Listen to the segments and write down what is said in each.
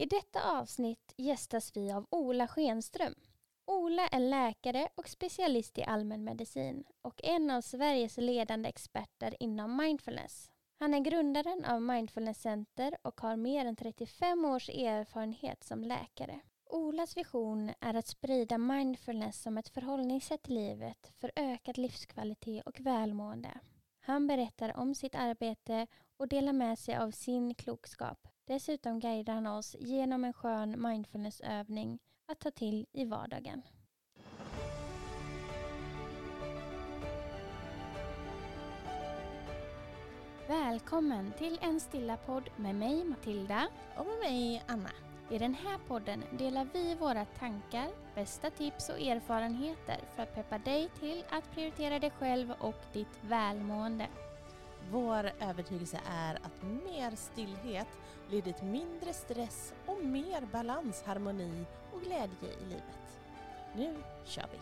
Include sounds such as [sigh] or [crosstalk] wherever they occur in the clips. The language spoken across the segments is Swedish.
I detta avsnitt gästas vi av Ola Schenström. Ola är läkare och specialist i allmänmedicin och en av Sveriges ledande experter inom mindfulness. Han är grundaren av Mindfulness Center och har mer än 35 års erfarenhet som läkare. Olas vision är att sprida mindfulness som ett förhållningssätt i livet för ökad livskvalitet och välmående. Han berättar om sitt arbete och delar med sig av sin klokskap. Dessutom guidar han oss genom en skön mindfulnessövning att ta till i vardagen. Välkommen till en stilla podd med mig Matilda och med mig Anna. I den här podden delar vi våra tankar, bästa tips och erfarenheter för att peppa dig till att prioritera dig själv och ditt välmående. Vår övertygelse är att mer stillhet leder till mindre stress och mer balans, harmoni och glädje i livet. Nu kör vi!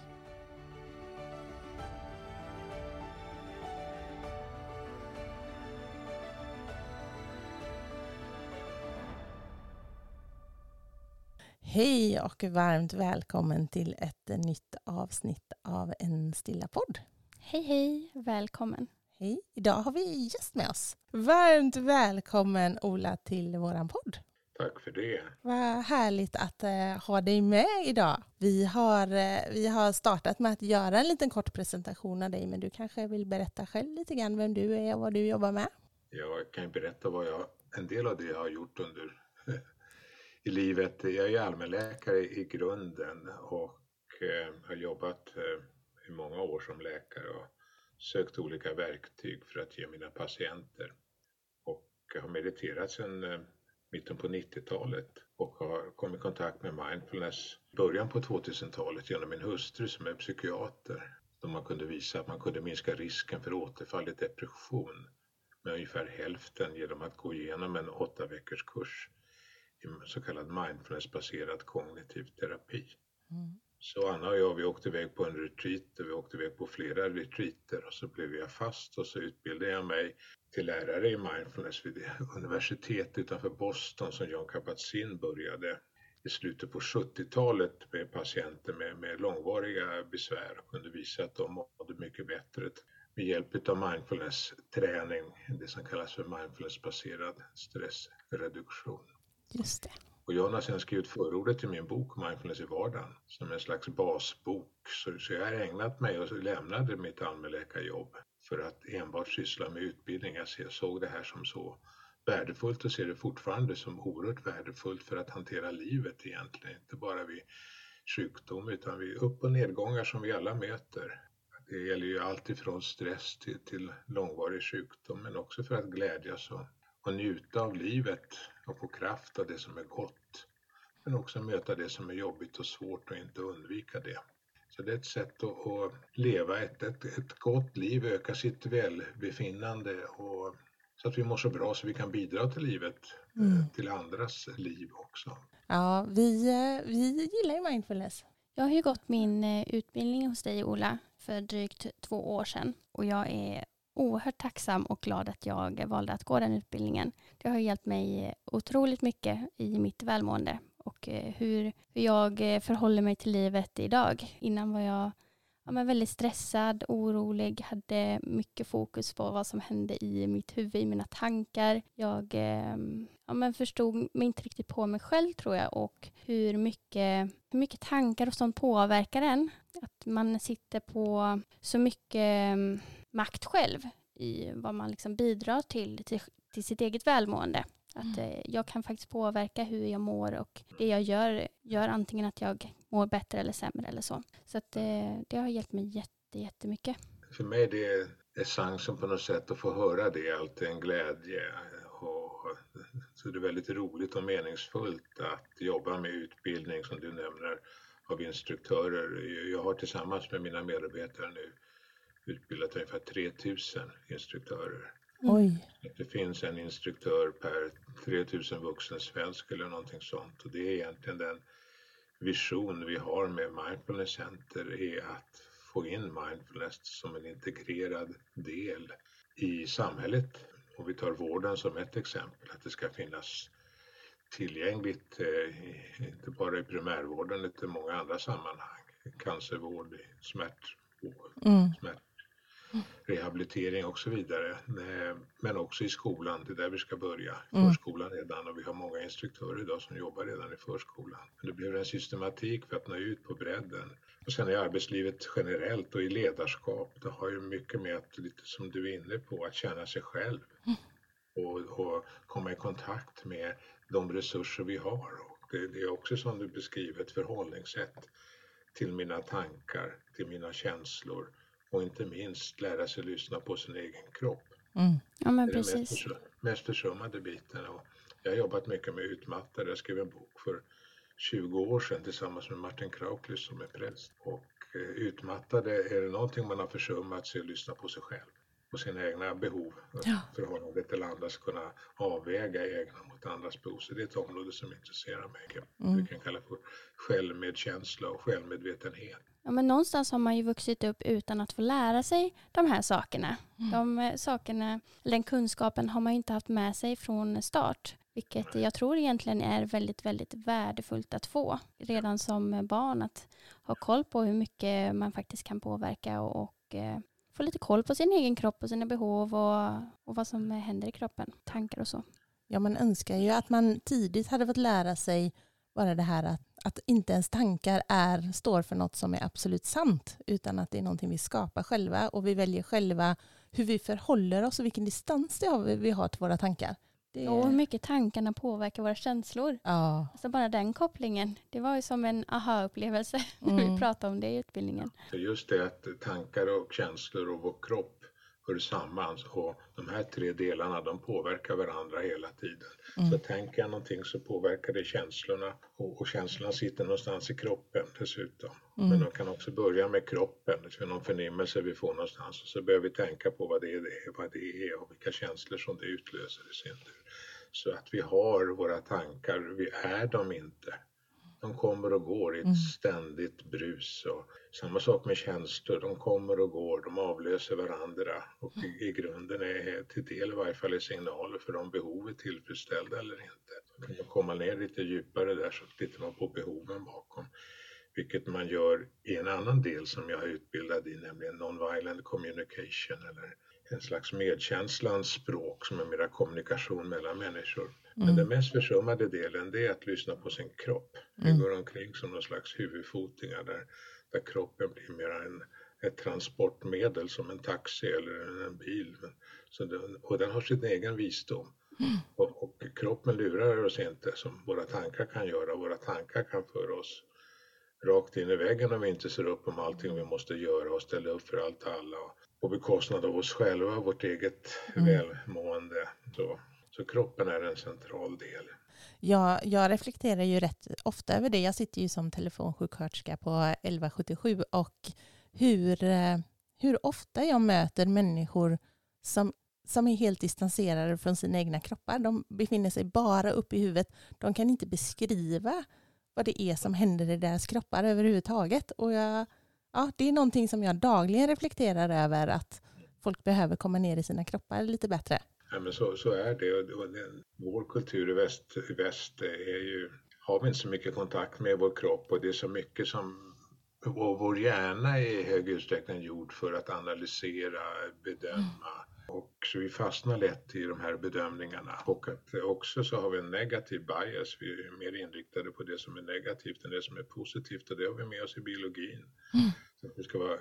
Hej och varmt välkommen till ett nytt avsnitt av En stilla podd. Hej hej, välkommen. Hej, idag har vi gäst med oss. Varmt välkommen Ola till våran podd. Tack för det. Vad härligt att uh, ha dig med idag. Vi har, uh, vi har startat med att göra en liten kort presentation av dig, men du kanske vill berätta själv lite grann vem du är och vad du jobbar med? Jag kan berätta vad jag, en del av det jag har gjort under [laughs] i livet. Jag är allmänläkare i grunden och uh, har jobbat i många år som läkare och sökt olika verktyg för att ge mina patienter. Och har mediterat sedan eh, mitten på 90-talet och har kommit i kontakt med mindfulness i början på 2000-talet genom min hustru som är psykiater. Då man kunde visa att man kunde minska risken för återfall i depression med ungefär hälften genom att gå igenom en åtta veckors kurs i så kallad mindfulnessbaserad kognitiv terapi. Mm. Så Anna och jag vi åkte iväg på en retreat och vi åkte iväg på flera retreater och så blev jag fast och så utbildade jag mig till lärare i mindfulness vid universitetet utanför Boston som John Kabat-Zinn började i slutet på 70-talet med patienter med, med långvariga besvär och kunde visa att de mådde mycket bättre med hjälp av mindfulness-träning, det som kallas för mindfulness-baserad stressreduktion. Just det. Och John har sedan skrivit förordet till min bok Mindfulness i vardagen som en slags basbok. Så, så jag har ägnat mig och lämnade mitt allmänläkarjobb för att enbart syssla med utbildning. Jag såg det här som så värdefullt och ser det fortfarande som oerhört värdefullt för att hantera livet egentligen. Inte bara vid sjukdom utan vid upp och nedgångar som vi alla möter. Det gäller ju allt ifrån stress till, till långvarig sjukdom men också för att glädjas och, och njuta av livet och få kraft av det som är gott. Men också möta det som är jobbigt och svårt och inte undvika det. Så det är ett sätt att, att leva ett, ett, ett gott liv, öka sitt välbefinnande och så att vi mår så bra så vi kan bidra till livet, mm. till andras liv också. Ja, vi, eh, vi gillar ju mindfulness. Jag har ju gått min eh, utbildning hos dig Ola för drygt två år sedan och jag är oerhört tacksam och glad att jag valde att gå den utbildningen. Det har hjälpt mig otroligt mycket i mitt välmående och eh, hur, hur jag eh, förhåller mig till livet idag. Innan var jag ja, men väldigt stressad, orolig, hade mycket fokus på vad som hände i mitt huvud, i mina tankar. Jag ehm, ja, men förstod mig inte riktigt på mig själv tror jag och hur mycket, hur mycket tankar och sånt påverkar en. Att man sitter på så mycket ehm, makt själv i vad man liksom bidrar till, till, till sitt eget välmående. Att mm. Eh, jag kan faktiskt påverka hur jag mår och det jag gör gör antingen att jag mår bättre eller sämre eller så. Så att det, eh, det har hjälpt mig jätte, jättemycket. För mig är det essensen på något sätt att få höra det, alltid en glädje. Och, så det är väldigt roligt och meningsfullt att jobba med utbildning som du nämner av instruktörer. Jag har tillsammans med mina medarbetare nu utbildat ungefär 3000 instruktörer. Oj. Det finns en instruktör per 3000 vuxen svensk eller någonting sånt och det är egentligen den vision vi har med Mindfulness Center är att få in mindfulness som en integrerad del i samhället. Och vi tar vården som ett exempel, att det ska finnas tillgängligt, eh, inte bara i primärvården utan i många andra sammanhang. Cancervård, smärt, mm. smärt rehabilitering och så vidare. Eh, men också i skolan, det är där vi ska börja. Mm. Förskolan redan och vi har många instruktörer idag som jobbar redan i förskolan. Men det behöver en systematik för att nå ut på bredden. Och sen i arbetslivet generellt och i ledarskap, det har ju mycket med att, lite som du är inne på, att känna sig själv. Mm. Och, och, komma i kontakt med de resurser vi har. Och det, det är också som du beskriver ett förhållningssätt till mina tankar, till mina känslor och inte minst lära sig lyssna på sin egen kropp. Mm. Ja, men det är precis. den mest försummade biten. Och jag har jobbat mycket med utmattade. Jag skrev en bok för 20 år sedan tillsammans med Martin Krauklus som är präst. Och eh, utmattade, är det någonting man har försummat så är att lyssna på sig själv på sina egna behov ja. förhållande till andras, kunna avväga egna mot andras behov. Så det är ett område som intresserar mig. Mm. Vi kan kalla för självmedkänsla och självmedvetenhet. Ja, men någonstans har man ju vuxit upp utan att få lära sig de här sakerna. Mm. De eh, sakerna, den kunskapen har man inte haft med sig från start. Vilket jag tror egentligen är väldigt, väldigt värdefullt att få redan som barn. Att ha koll på hur mycket man faktiskt kan påverka och, och eh, få lite koll på sin egen kropp och sina behov och, och vad som händer i kroppen, tankar och så. Ja, man önskar ju att man tidigt hade fått lära sig bara det här att, att inte ens tankar är, står för något som är absolut sant, utan att det är någonting vi skapar själva och vi väljer själva hur vi förhåller oss och vilken distans det har, vi har till våra tankar. Det... Och hur mycket tankarna påverkar våra känslor. Ja. Alltså bara den kopplingen. Det var ju som en aha-upplevelse mm. [laughs] när vi mm. pratade om det i utbildningen. Just det att tankar och känslor och vår kropp hör samman och de här tre delarna de påverkar varandra hela tiden. Mm. Så tänker jag någonting så påverkar det känslorna och, och känslorna sitter någonstans i kroppen dessutom. Mm. Men de kan också börja med kroppen, för någon förnimmelse vi får någonstans och så behöver vi tänka på vad det är, vad det är och vilka känslor som det utlöser i sin tur. Så att vi har våra tankar, vi är dem inte. De kommer och går i ett mm. ständigt brus. Och samma sak med känslor, de kommer och går, de avlöser varandra och i, i grunden är till del i varje fall signaler för om behov är tillfredsställda eller inte. Så kan man komma ner lite djupare där så tittar man på behoven bakom. Vilket man gör i en annan del som jag är utbildad i, nämligen non-violent communication eller en slags medkänslans språk som är mera kommunikation mellan människor. Men mm. den mest försummade delen det är att lyssna på sin kropp. Mm. går omkring som någon slags huvudfotingar där, där kroppen blir mer en, ett transportmedel som en taxi eller en bil. Så den, och den har sin egen visdom. Mm. Och, och, kroppen lurar oss inte som våra tankar kan göra. Våra tankar kan föra oss rakt in i väggen om vi inte ser upp om allting vi måste göra och ställa upp för allt och alla. På bekostnad av oss själva, vårt eget mm. välmående. Så så kroppen är en central del. Ja, jag reflekterar ju rätt ofta över det. Jag sitter ju som telefonsjuksköterska på 1177 och hur, eh, hur ofta jag möter människor som, som är helt distanserade från sina egna kroppar. De befinner sig bara uppe i huvudet. De kan inte beskriva vad det är som händer i deras kroppar överhuvudtaget. Och jag, ja, det är någonting som jag dagligen reflekterar över att folk behöver komma ner i sina kroppar lite bättre. Ja, men så, så är det. Och den, vår kultur i väst, i väst är ju, har vi inte så mycket kontakt med vår kropp och det är så mycket som och vår hjärna är i hög utsträckning gjord för att analysera, bedöma. Och så vi fastnar lätt i de här bedömningarna. Och att också så har vi en negativ bias. Vi är mer inriktade på det som är negativt än det som är positivt. Och det har vi med oss i biologin. Mm. Vi ska vara,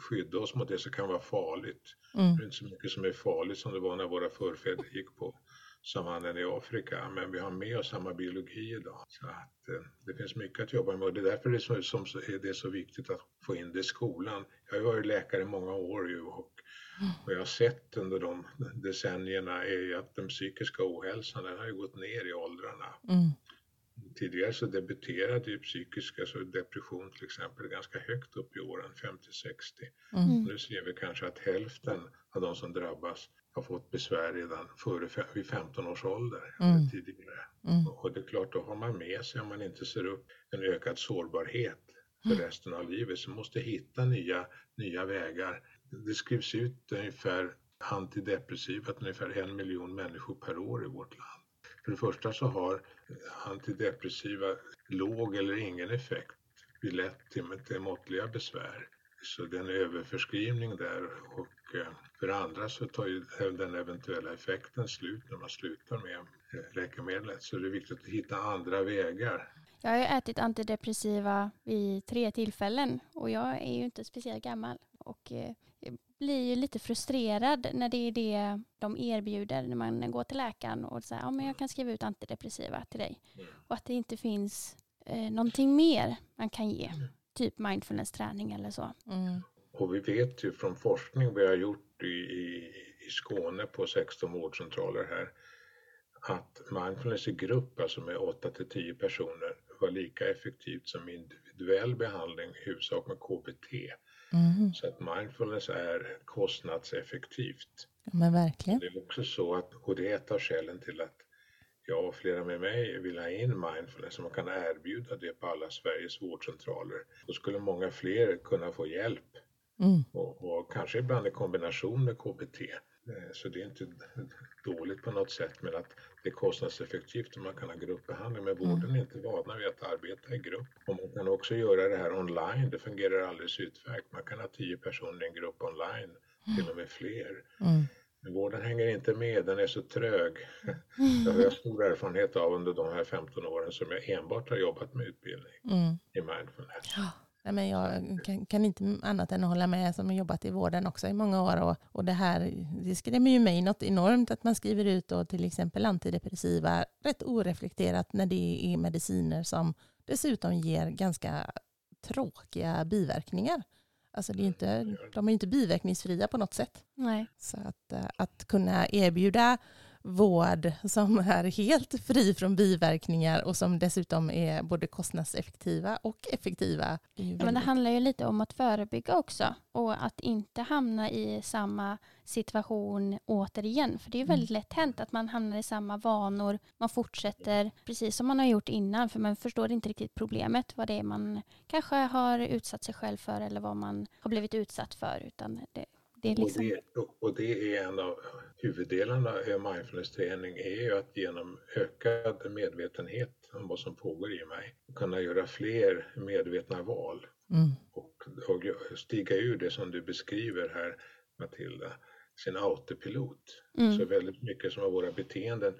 skydda oss mot det som kan vara farligt. Mm. Det är inte så mycket som är farligt som det var när våra förfäder gick på savannen i Afrika. Men vi har med oss samma biologi idag. Så att, eh, det finns mycket att jobba med och det är därför det är så, som, är det så viktigt att få in det i skolan. Jag har varit läkare i många år ju och mm. vad jag har sett under de decennierna är ju att den psykiska ohälsan den har ju gått ner i åldrarna. Mm. Tidigare så debuterade ju psykisk, alltså depression till exempel, ganska högt upp i åren, 50-60. Mm. Nu ser vi kanske att hälften av de som drabbas har fått besvär redan före, vid 15 års ålder mm. tidigare. Mm. Och det är klart, då har man med sig, om man inte ser upp, en ökad sårbarhet för mm. resten av livet, så måste hitta nya, nya vägar. Det skrivs ut ungefär antidepressiva till ungefär en miljon människor per år i vårt land för det första så har antidepressiva låg eller ingen effekt vid lätt till, måttliga besvär. Så det är en överförskrivning där och eh, för det andra så tar ju den eventuella effekten slut när man slutar med eh, läkemedlet. Så det är viktigt att hitta andra vägar. Jag har ju ätit antidepressiva vid tre tillfällen och jag är ju inte speciellt gammal och eh, blir ju lite frustrerad när det är det de erbjuder när man går till läkaren och säger ja, men jag kan skriva ut antidepressiva till dig. Mm. Och att det inte finns eh, någonting mer man kan ge. Typ mindfulness-träning eller så. Mm. Och vi vet ju från forskning vi har gjort i, i, i Skåne på 16 vårdcentraler här att mindfulness i grupp, alltså med 8 till 10 personer, var lika effektivt som individuell behandling, i huvudsak med KBT. Mm. Så att mindfulness är kostnadseffektivt. Ja, men verkligen. Det är också så att, och det är ett av skälen till att jag och flera med mig vill ha in mindfulness, så man kan erbjuda det på alla Sveriges vårdcentraler. Då skulle många fler kunna få hjälp. Mm. Och, och, kanske ibland i kombination med KBT. Eh, så det är inte dåligt på något sätt men att det är kostnadseffektivt och man kan ha gruppbehandling. Men vården mm. är inte vana vid att arbeta i grupp. Och man kan också göra det här online. Det fungerar alldeles utmärkt. Man kan ha tio personer i en grupp online, till och med fler. Mm. Men vården hänger inte med, den är så trög. Det har jag stor erfarenhet av under de här 15 åren som jag enbart har jobbat med utbildning mm. i mindfulness. Nej, men jag kan, kan, inte annat än att hålla med som har jobbat i vården också i många år. Och, och det här det skrämmer ju mig något enormt att man skriver ut då till exempel antidepressiva rätt oreflekterat när det är mediciner som dessutom ger ganska tråkiga biverkningar. Alltså det är inte, de är inte biverkningsfria på något sätt. Nej. Så att, eh, att kunna erbjuda vård som är helt fri från biverkningar och som dessutom är både kostnadseffektiva och effektiva. Ja, men det handlar ju lite om att förebygga också och att inte hamna i samma situation återigen. För det är mm. väldigt lätt hänt att man hamnar i samma vanor. Man fortsätter precis som man har gjort innan för man förstår inte riktigt problemet. Vad det är man kanske har utsatt sig själv för eller vad man har blivit utsatt för. Utan det, det är liksom... och, det, och det är en av huvuddelarna av mindfulness-träning är ju att genom ökad medvetenhet om vad som pågår i mig kunna göra fler medvetna val mm. och, och stiga ur det som du beskriver här Matilda, sin autopilot. Mm. Så väldigt mycket som av våra beteenden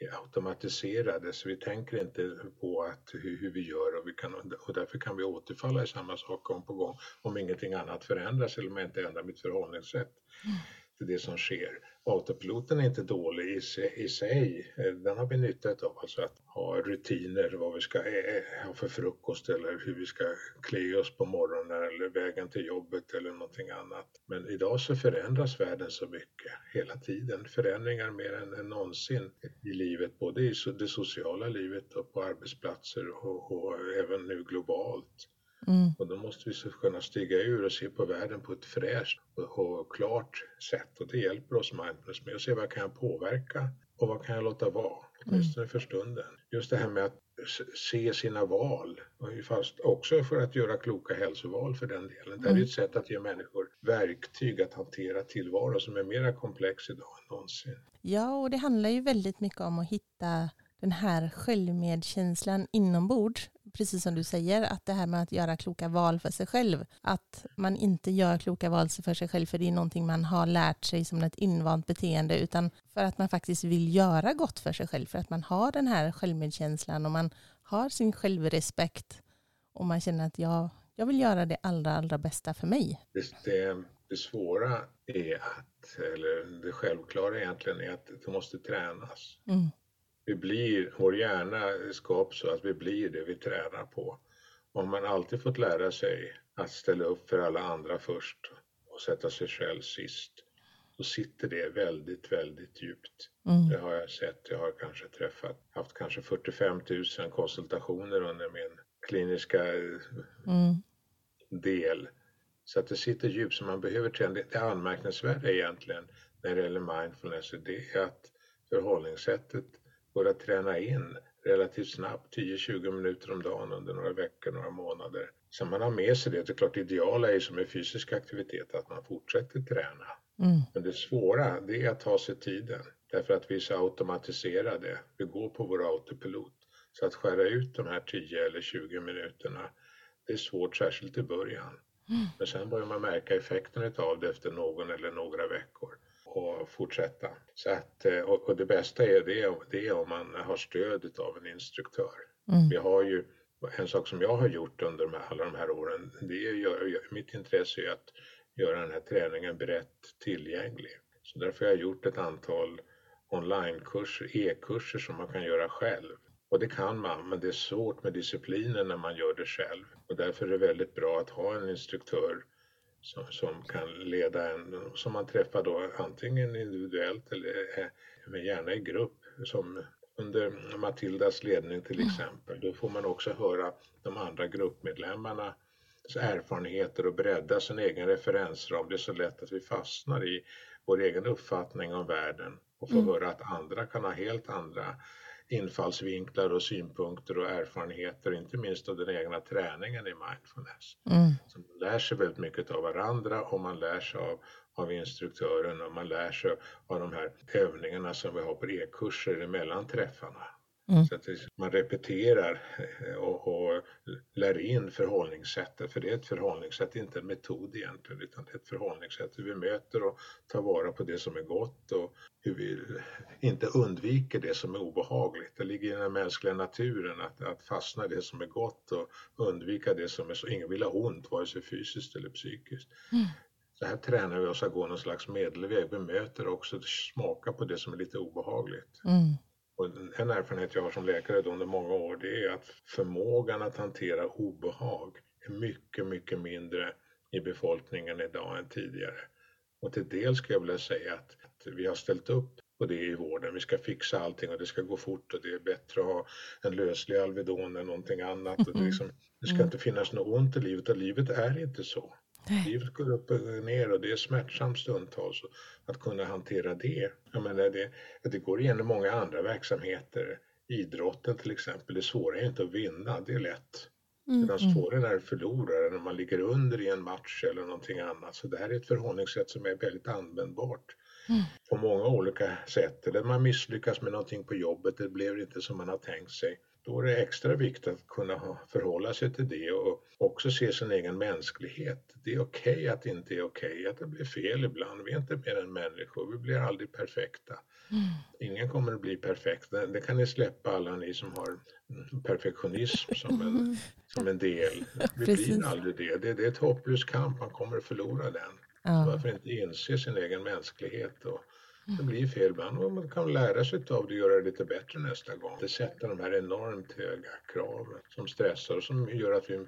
är automatiserade så vi tänker inte på att, hur, hur, vi gör och, vi kan, och därför kan vi återfalla i samma sak gång på gång om ingenting annat förändras eller om jag inte ändrar mitt förhållningssätt. Mm till det som sker. Autopiloten är inte dålig i sig, i sig. Den har vi nytta av, alltså att ha rutiner, vad vi ska eh, eh, ha för frukost eller hur vi ska klä oss på morgonen eller vägen till jobbet eller någonting annat. Men idag så förändras världen så mycket hela tiden. Förändringar mer än, än någonsin i livet, både i det sociala livet och på arbetsplatser och, och även nu globalt. Mm. Och då måste vi kunna stiga ur och se på världen på ett fräscht och klart sätt. Och det hjälper oss mindfulness med att se vad kan jag påverka och vad kan jag låta vara, åtminstone mm. för stunden. Just det här med att se sina val, fast också för att göra kloka hälsoval för den delen. Det är mm. ett sätt att ge människor verktyg att hantera tillvaron som är mer komplex idag än någonsin. Ja, och det handlar ju väldigt mycket om att hitta den här självmedkänslan inombords precis som du säger, att det här med att göra kloka val för sig själv, att man inte gör kloka val för sig själv för det är någonting man har lärt sig som ett invant beteende, utan för att man faktiskt vill göra gott för sig själv, för att man har den här självmedkänslan och man har sin självrespekt och man känner att jag, jag vill göra det allra, allra bästa för mig. Det, det svåra är att, eller det självklara egentligen är att det måste tränas. Mm vi blir, vår hjärna skapas så att vi blir det vi tränar på. Om man alltid fått lära sig att ställa upp för alla andra först och sätta sig själv sist, så sitter det väldigt, väldigt djupt. Mm. Det har jag sett. Jag har kanske träffat, haft kanske 45 000 konsultationer under min kliniska mm. del. Så att det sitter djupt, så man behöver träna. Det anmärkningsvärda egentligen när det gäller mindfulness, det är att förhållningssättet att träna in relativt snabbt, 10-20 minuter om dagen under några veckor, några månader. Så man har med sig det. Det är klart, det ideala är som med fysisk aktivitet att man fortsätter träna. Mm. Men det svåra, det är att ta sig tiden. Därför att vi är så automatiserade. Vi går på vår autopilot. Så att skära ut de här 10 eller 20 minuterna, det är svårt, särskilt i början. Mm. Men sen börjar man märka effekten av det efter någon eller några veckor och fortsätta. Så att, eh, och, det bästa är det, det är om man har stöd av en instruktör. Mm. Vi har ju en sak som jag har gjort under de här, alla de här åren, det är, mitt intresse är att göra den här träningen brett tillgänglig. Så därför har jag gjort ett antal onlinekurser, e-kurser som man kan göra själv. Och det kan man, men det är svårt med disciplinen när man gör det själv. Och därför är det väldigt bra att ha en instruktör som, som kan leda en, som man träffar då antingen individuellt eller men gärna i grupp. Som under Matildas ledning till mm. exempel. Då får man också höra de andra gruppmedlemmarna erfarenheter och bredda sin egen referensram. Det är så lätt att vi fastnar i vår egen uppfattning om världen och får mm. höra att andra kan ha helt andra infallsvinklar och synpunkter och erfarenheter, inte minst av den egna träningen i mindfulness. Mm. Så man lär sig väldigt mycket av varandra och man lär sig av, av instruktören och man lär sig av de här övningarna som vi har på e-kurser mellan träffarna. Mm. Så att man repeterar eh, och, och lär in förhållningssättet, för det är ett förhållningssätt, inte en metod egentligen, utan det är ett förhållningssätt hur vi möter och tar vara på det som är gott och hur vi inte undviker det som är obehagligt. Det ligger i den mänskliga naturen att, att fastna i det som är gott och undvika det som är så, ingen vill ha ont, vare sig fysiskt eller psykiskt. Mm. Så här tränar vi oss att gå någon slags medelväg, vi möter också, smaka på det som är lite obehagligt. Mm. Och en erfarenhet jag har som läkare under många år det är att förmågan att hantera obehag är mycket, mycket mindre i befolkningen idag än tidigare. Och till del skulle jag vilja säga att, vi har ställt upp på det i vården. Vi ska fixa allting och det ska gå fort och det är bättre att ha en löslig Alvedon än någonting annat. Och det, liksom, det ska mm. inte finnas något ont i livet och livet är inte så. Livet går upp och ner och det är smärtsamt stundtals. Att kunna hantera det. Jag menar det, det går igen i många andra verksamheter. Idrotten till exempel, det svåra är inte att vinna, det är lätt. Mm. Medan mm. svårare är att förlora när man ligger under i en match eller någonting annat. Så det här är ett förhållningssätt som är väldigt användbart mm. på många olika sätt. Eller man misslyckas med någonting på jobbet, det blev inte som man har tänkt sig. Då är det extra viktigt att kunna förhålla sig till det och också se sin egen mänsklighet. Det är okej okay att det inte är okej, okay, att det blir fel ibland. Vi är inte mer än människor, vi blir aldrig perfekta. Mm. Ingen kommer att bli perfekt. Det kan ni släppa alla ni som har perfektionism som en, mm. som en del. [laughs] Vi blir aldrig det. det. Det är ett hopplös kamp, man kommer att förlora den. Ja. Varför inte inse sin egen mänsklighet och det blir fel ibland och man kan lära sig av det och göra det lite bättre nästa gång. Det sätter de här enormt höga kraven som stressar och som gör att vi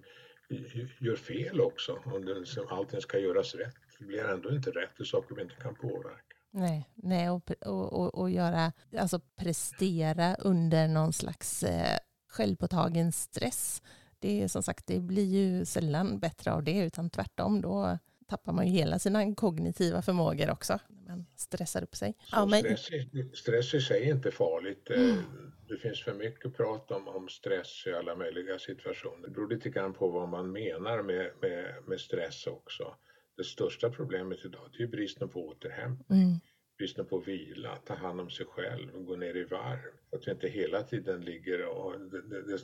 gör fel också. Om allting ska göras rätt. Det blir ändå inte rätt, det är saker vi inte kan påverka. Nej, nej och, och, och, och göra, alltså prestera under någon slags eh, självpåtagen stress. Det är som sagt, det blir ju sällan bättre av det, utan tvärtom. Då tappar man ju hela sina kognitiva förmågor också. När man stressar upp sig. Ja, men... stress, stress i sig är inte farligt. Eh, mm. Det finns för mycket prat om, om stress i alla möjliga situationer. Det beror lite grann på vad man menar med, med, med stress också. Det största problemet idag är bristen på återhämtning. Mm. Bristen på vila, ta hand om sig själv, gå ner i varv. Att vi inte hela tiden ligger och... Det, det,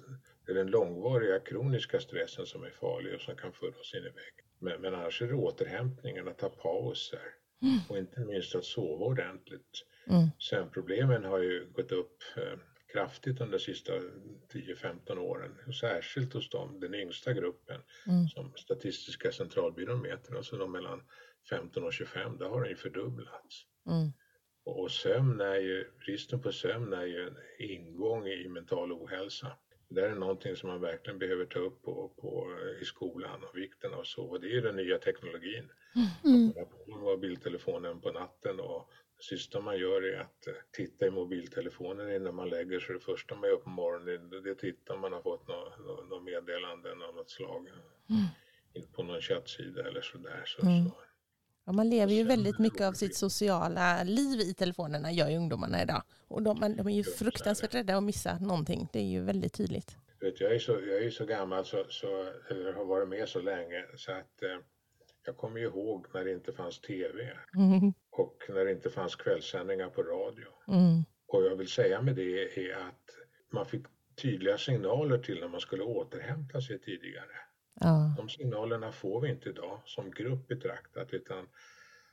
det är den långvariga kroniska stressen som är farlig och som kan föra oss in i väggen. Men, men annars är det återhämtningen, att ta pauser mm. och inte minst att sova ordentligt. Mm. Sömnproblemen har ju gått upp eh, kraftigt under de sista 10-15 åren. Särskilt hos dem, den yngsta gruppen mm. som Statistiska centralbyrån mäter, alltså de mellan 15 och 25, där har den ju fördubblats. Mm. Och sömn är ju, bristen på sömn är ju en ingång i mental ohälsa. Det är någonting som man verkligen behöver ta upp på, på, i skolan och vikten av så. Och det är den nya teknologin. Mm. Att på mobiltelefonen på natten och det sista man gör är att eh, titta i mobiltelefonen innan man lägger sig. Det första man gör på morgonen det är att titta om man har fått något, något meddelande av något slag. Mm. På någon chattsida eller sådär. Så, mm. så. Ja, man lever ju väldigt mycket av sitt sociala liv i telefonerna, gör ju ungdomarna idag. Och de, de är ju fruktansvärt rädda att missa någonting. Det är ju väldigt tydligt. Vet, jag, är så, jag är så gammal, så, så, eller har varit med så länge, så att eh, Jag kommer ihåg när det inte fanns tv Mm. och när det inte fanns kvällssändningar på radio. Mm. Och jag vill säga med det är att man fick tydliga signaler till när man skulle återhämta sig tidigare. Ja. De signalerna får vi inte idag som grupp betraktat utan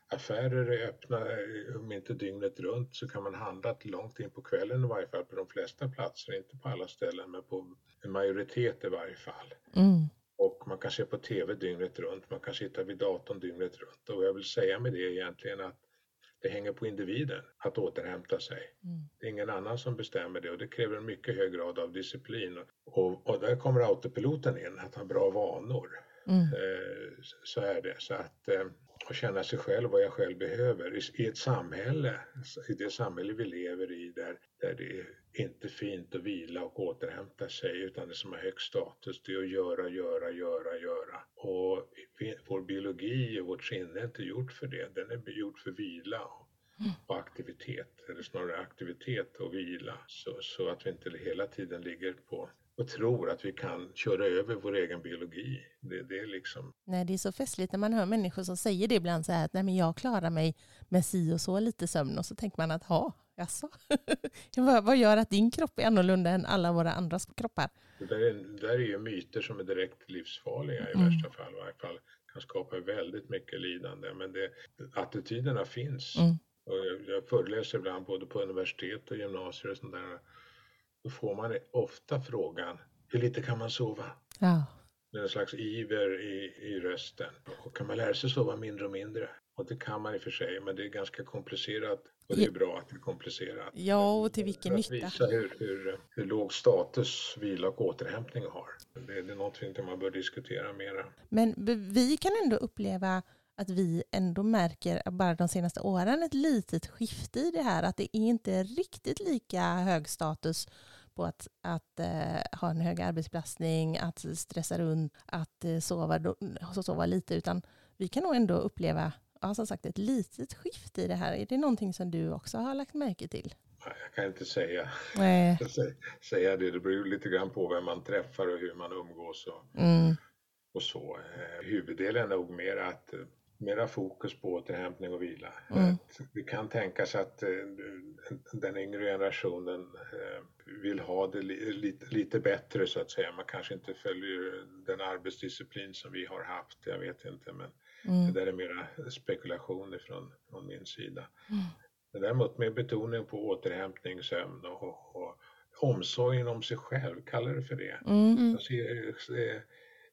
affärer är öppna, eh, om inte dygnet runt så kan man handla till långt in på kvällen i varje fall på de flesta platser, inte på alla ställen men på en majoritet i varje fall. Mm. Och man kan se på TV dygnet runt, man kan sitta vid datorn dygnet runt och jag vill säga med det egentligen att det hänger på individen att återhämta sig. Mm. Det är ingen annan som bestämmer det och det kräver en mycket hög grad av disciplin. Och, och där kommer autopiloten in, att ha bra vanor. Mm. Eh, så är det. Så att eh, att känna sig själv, vad jag själv behöver i, ett samhälle, i det samhälle vi lever i där, där det är inte fint att vila och återhämta sig utan det som har hög status det är att göra, göra, göra, göra. Och vår biologi och vårt sinne är inte gjort för det, den är gjord för vila och, och aktivitet, eller snarare aktivitet och vila så, så att vi inte hela tiden ligger på och tror att vi kan köra över vår egen biologi. Det, det är liksom... Nej, det är så festligt när man hör människor som säger det ibland så här att Nej, men jag klarar mig med si och så lite sömn och så tänker man att ha, jaså? [laughs] vad, gör att din kropp är annorlunda än alla våra andras kroppar? Det där är, det där är ju myter som är direkt livsfarliga i Mm. värsta fall. I varje fall kan skapa väldigt mycket lidande. Men det, attityderna finns. Mm. Och jag, jag föreläser ibland både på universitet och gymnasier och sånt där. Då får man ofta frågan, hur lite kan man sova? Ja. Med en slags iver i, i rösten. Och kan man lära sig sova mindre och mindre? Och det kan man i och för sig, men det är ganska komplicerat. Och det är bra att det är komplicerat. ja, och till vilken För att nytta? visa hur, hur, hur låg status vila och återhämtning har. Det, det är någonting man bör diskutera mera. Men vi kan ändå uppleva att vi ändå märker bara de senaste åren ett litet skifte i det här. Att det är inte riktigt lika hög status på att, att eh, ha en hög arbetsbelastning, att stressa runt, att eh, sova, då, alltså sova lite. Utan vi kan nog ändå uppleva ja, som sagt, ett litet skifte i det här. Är det någonting som du också har lagt märke till? Jag kan inte säga, Nej. [laughs] säga det. Det beror lite grann på vem man träffar och hur man umgås och, Mm. och så. Eh, Huvuddelen är nog mer att eh, mera fokus på återhämtning och vila. Mm. Det kan tänkas att eh, den yngre generationen eh, vill ha det li- lite, lite bättre så att säga. Man kanske inte följer den arbetsdisciplin som vi har haft, jag vet inte. Men Mm. det där är mera spekulation ifrån från min sida. Mm. Men däremot med betoning på återhämtning, sömn och, och omsorgen om sig själv, kallar det för det. Mm. Mm.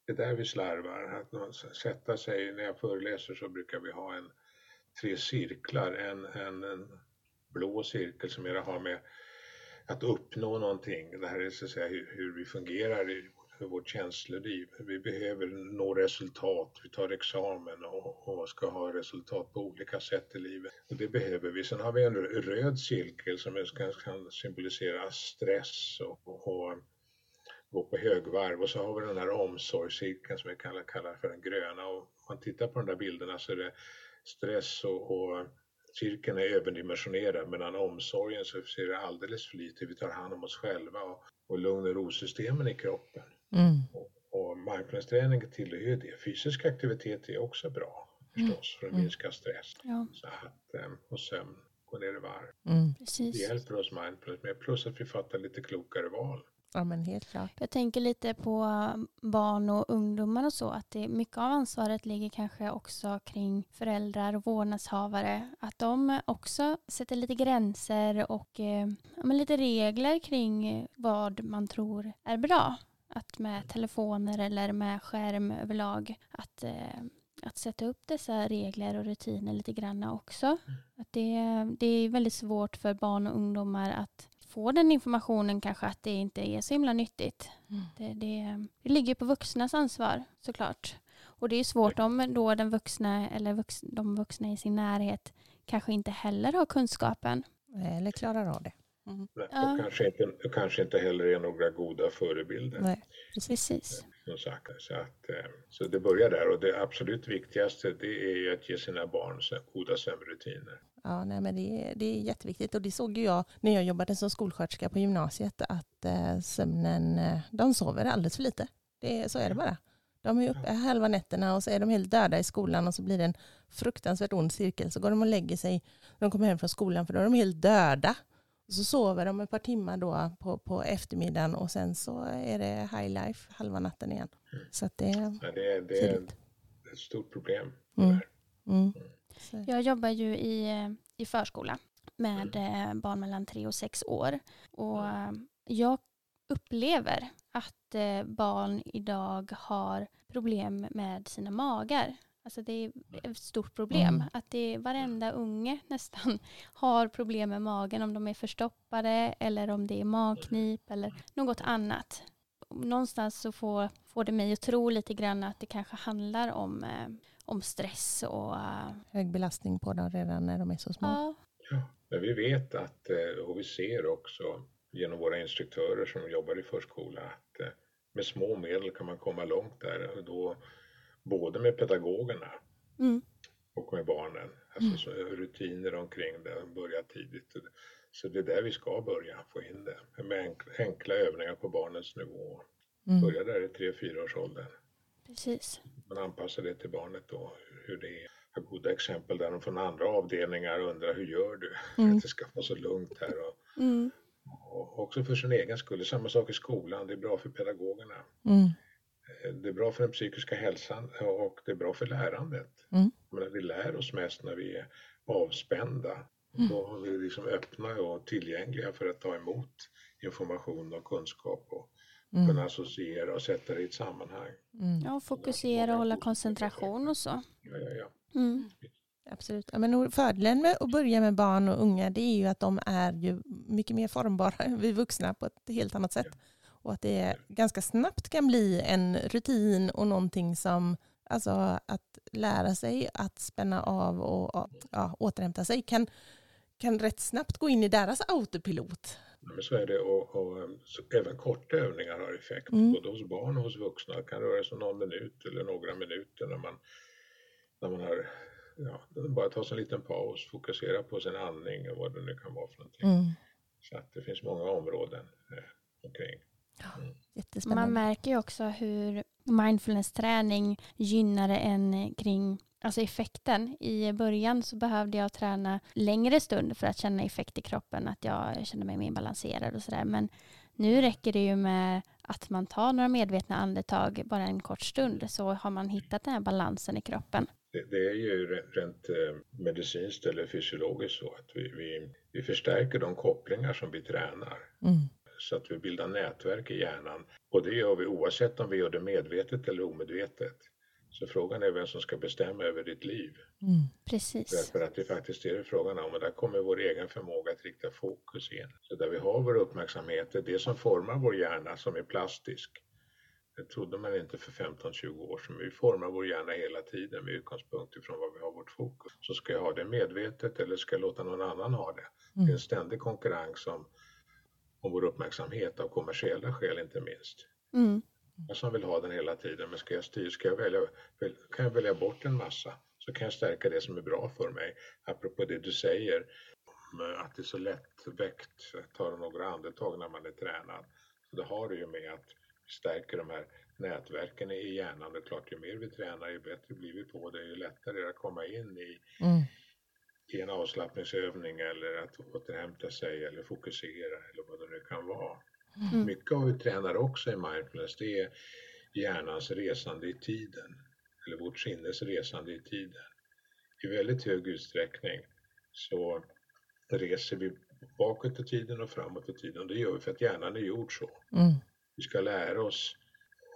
Det, är där vi slarvar. Att man sätta sig, när jag föreläser så brukar vi ha en tre cirklar. En, en, en blå cirkel som mera har med att uppnå någonting. Det här är så att säga hur, hur vi fungerar i vårt känsloliv. Vi behöver nå resultat, vi tar examen och, och ska ha resultat på olika sätt i livet. Och det behöver vi. Sen har vi en röd cirkel som kan, kan symbolisera stress och, och gå på högvarv och så har vi den här omsorgscirkeln som vi kallar, kallar för den gröna och om man tittar på de där bilderna så är det stress och, och cirkeln är överdimensionerad medan omsorgen så ser det alldeles för lite. Vi tar hand om oss själva och, och lugn och rosystemen i kroppen. Mm. Och, och mindfulness-träning tillhör ju det. Fysisk aktivitet är också bra förstås för att Mm. minska stress. Ja, Så att, eh, och sömn, gå ner i varv. Mm. Det hjälper oss mindfulness med plus att vi fattar lite klokare val. Ja, men helt klart. Jag tänker lite på barn och ungdomar och så, att det, mycket av ansvaret ligger kanske också kring föräldrar och vårdnadshavare. Att de också sätter lite gränser och eh, lite regler kring vad man tror är bra. Att med telefoner eller med skärm överlag, att, eh, att sätta upp dessa regler och rutiner lite grann också. Att det, det är väldigt svårt för barn och ungdomar att få den informationen kanske att det inte är så himla nyttigt. Mm. Det, det, det ligger på vuxnas ansvar såklart. Och det är svårt om då den vuxna eller vux, de vuxna i sin närhet kanske inte heller har kunskapen. Eller klarar av det. Mm. Och Ja. kanske, inte, kanske inte heller är några goda förebilder. Nej. Precis. Som sagt. Så, att, eh, så det börjar där och det absolut viktigaste det är ju att ge sina barn goda sömnrutiner. Ja, nej, men det, är, det är jätteviktigt och det såg ju jag när jag jobbade som skolsköterska på gymnasiet att eh, sömnen, eh, de sover alldeles för lite. Det, så är det bara. De är uppe halva nätterna och så är de helt döda i skolan och så blir det en fruktansvärt ond cirkel. Så går de och lägger sig när de kommer hem från skolan för då är de helt döda. Och så sover de ett par timmar då på, på eftermiddagen och sen så är det high life halva natten igen. Så det, Ja, det, är, det är ett stort problem. det Mm. Mm. Så, Jag jobbar ju i, eh, i förskola med eh, barn mellan tre och sex år. Och jag upplever att eh, barn idag har problem med sina magar. Alltså det är ett stort problem. Mm. Att det är varenda unge [laughs] nästan har problem med magen om de är förstoppade eller om det är magknip eller något annat. Någonstans så får, får det mig att tro lite grann att det kanske handlar om, eh, om stress och eh, hög belastning på dem redan när de är så små. ja, Ja, men vi vet att, eh, och vi ser också genom våra instruktörer som jobbar i förskola, att eh, med små medel kan man komma långt där. Och då, både med pedagogerna mm, och med barnen. Alltså så rutiner omkring det, börja tidigt. Så det är där vi ska börja, få in det. Med enkla, enkla övningar på barnens nivå. Mm. Börja där i 3-4 års åldern. Precis. Man anpassar det till barnet då, hur det är. Jag har goda exempel där de från andra avdelningar undrar hur gör du? [laughs] Mm. Att det ska vara så lugnt här. Och, Mm, och också för sin egen skull. Samma sak i skolan, det är bra för pedagogerna. Mm. Eh, Det är bra för den psykiska hälsan och det är bra för lärandet. Mm. Men vi lär oss mest när vi är avspända. Då är vi liksom öppna och tillgängliga för att ta emot information och kunskap och Mm. kunna associera och sätta det i ett sammanhang. Mm. ja, fokusera och hålla koncentration och så. Ja, ja, ja. Mm, Absolut. Ja, men fördelen med att börja med barn och unga det är ju att de är ju mycket mer formbara än vi vuxna på ett helt annat sätt. Och att det ganska snabbt kan bli en rutin och någonting som, alltså att lära sig att spänna av och ja, återhämta sig kan, kan rätt snabbt gå in i deras autopilot. Så är det och, och så även korta övningar har effekt Mm. både hos barn och hos vuxna. Det kan röra sig om någon minut eller några minuter när man, när man har ja, bara ta sig en liten paus, fokusera på sin andning och vad det nu kan vara för någonting. Mm. Så att det finns många områden eh, omkring. Jättespännande. Man märker ju också hur mindfulness-träning gynnar en kring alltså effekten. I början så behövde jag träna längre stund för att känna effekt i kroppen, att jag kände mig mer balanserad och sådär. Men nu räcker det ju med att man tar några medvetna andetag bara en kort stund så har man hittat den här balansen i kroppen. Det, det är ju re- rent eh, medicinskt eller fysiologiskt så att vi, vi, vi förstärker de kopplingar som vi tränar. Mm. Så att vi bildar nätverk i hjärnan. Och det gör vi oavsett om vi gör det medvetet eller omedvetet. Så frågan är vem som ska bestämma över ditt liv. Mm. Precis. Därför att det faktiskt är det frågan om. Och där kommer vår egen förmåga att rikta fokus in. Så där vi har vår uppmärksamhet, det är det som formar vår hjärna som är plastisk. Det trodde man inte för 15-20 år sedan. Vi formar vår hjärna hela tiden med utgångspunkt ifrån vad vi har vårt fokus. Så ska jag ha det medvetet eller ska jag låta någon annan ha det? Det är en ständig konkurrens om, om vår uppmärksamhet av kommersiella skäl inte minst. Mm. Jag som vill ha den hela tiden, men ska jag styra, ska jag välja, väl, kan jag välja bort en massa så kan jag stärka det som är bra för mig. Apropå det du säger, om att det är så lättväckt, ta några andetag när man är tränad. Så det har det ju med att vi stärker de här nätverken i hjärnan. Det är klart, ju mer vi tränar, ju bättre blir vi på det, ju lättare är det att komma in i, Mm. i en avslappningsövning eller att återhämta sig eller fokusera eller vad det nu kan vara. Mm. Mycket av vi tränar också i mindfulness, det är hjärnans resande i tiden. Eller vårt sinnes resande i tiden. I väldigt hög utsträckning så reser vi bakåt i tiden och framåt i tiden. Och det gör vi för att hjärnan är gjord så. Mm. Vi ska lära oss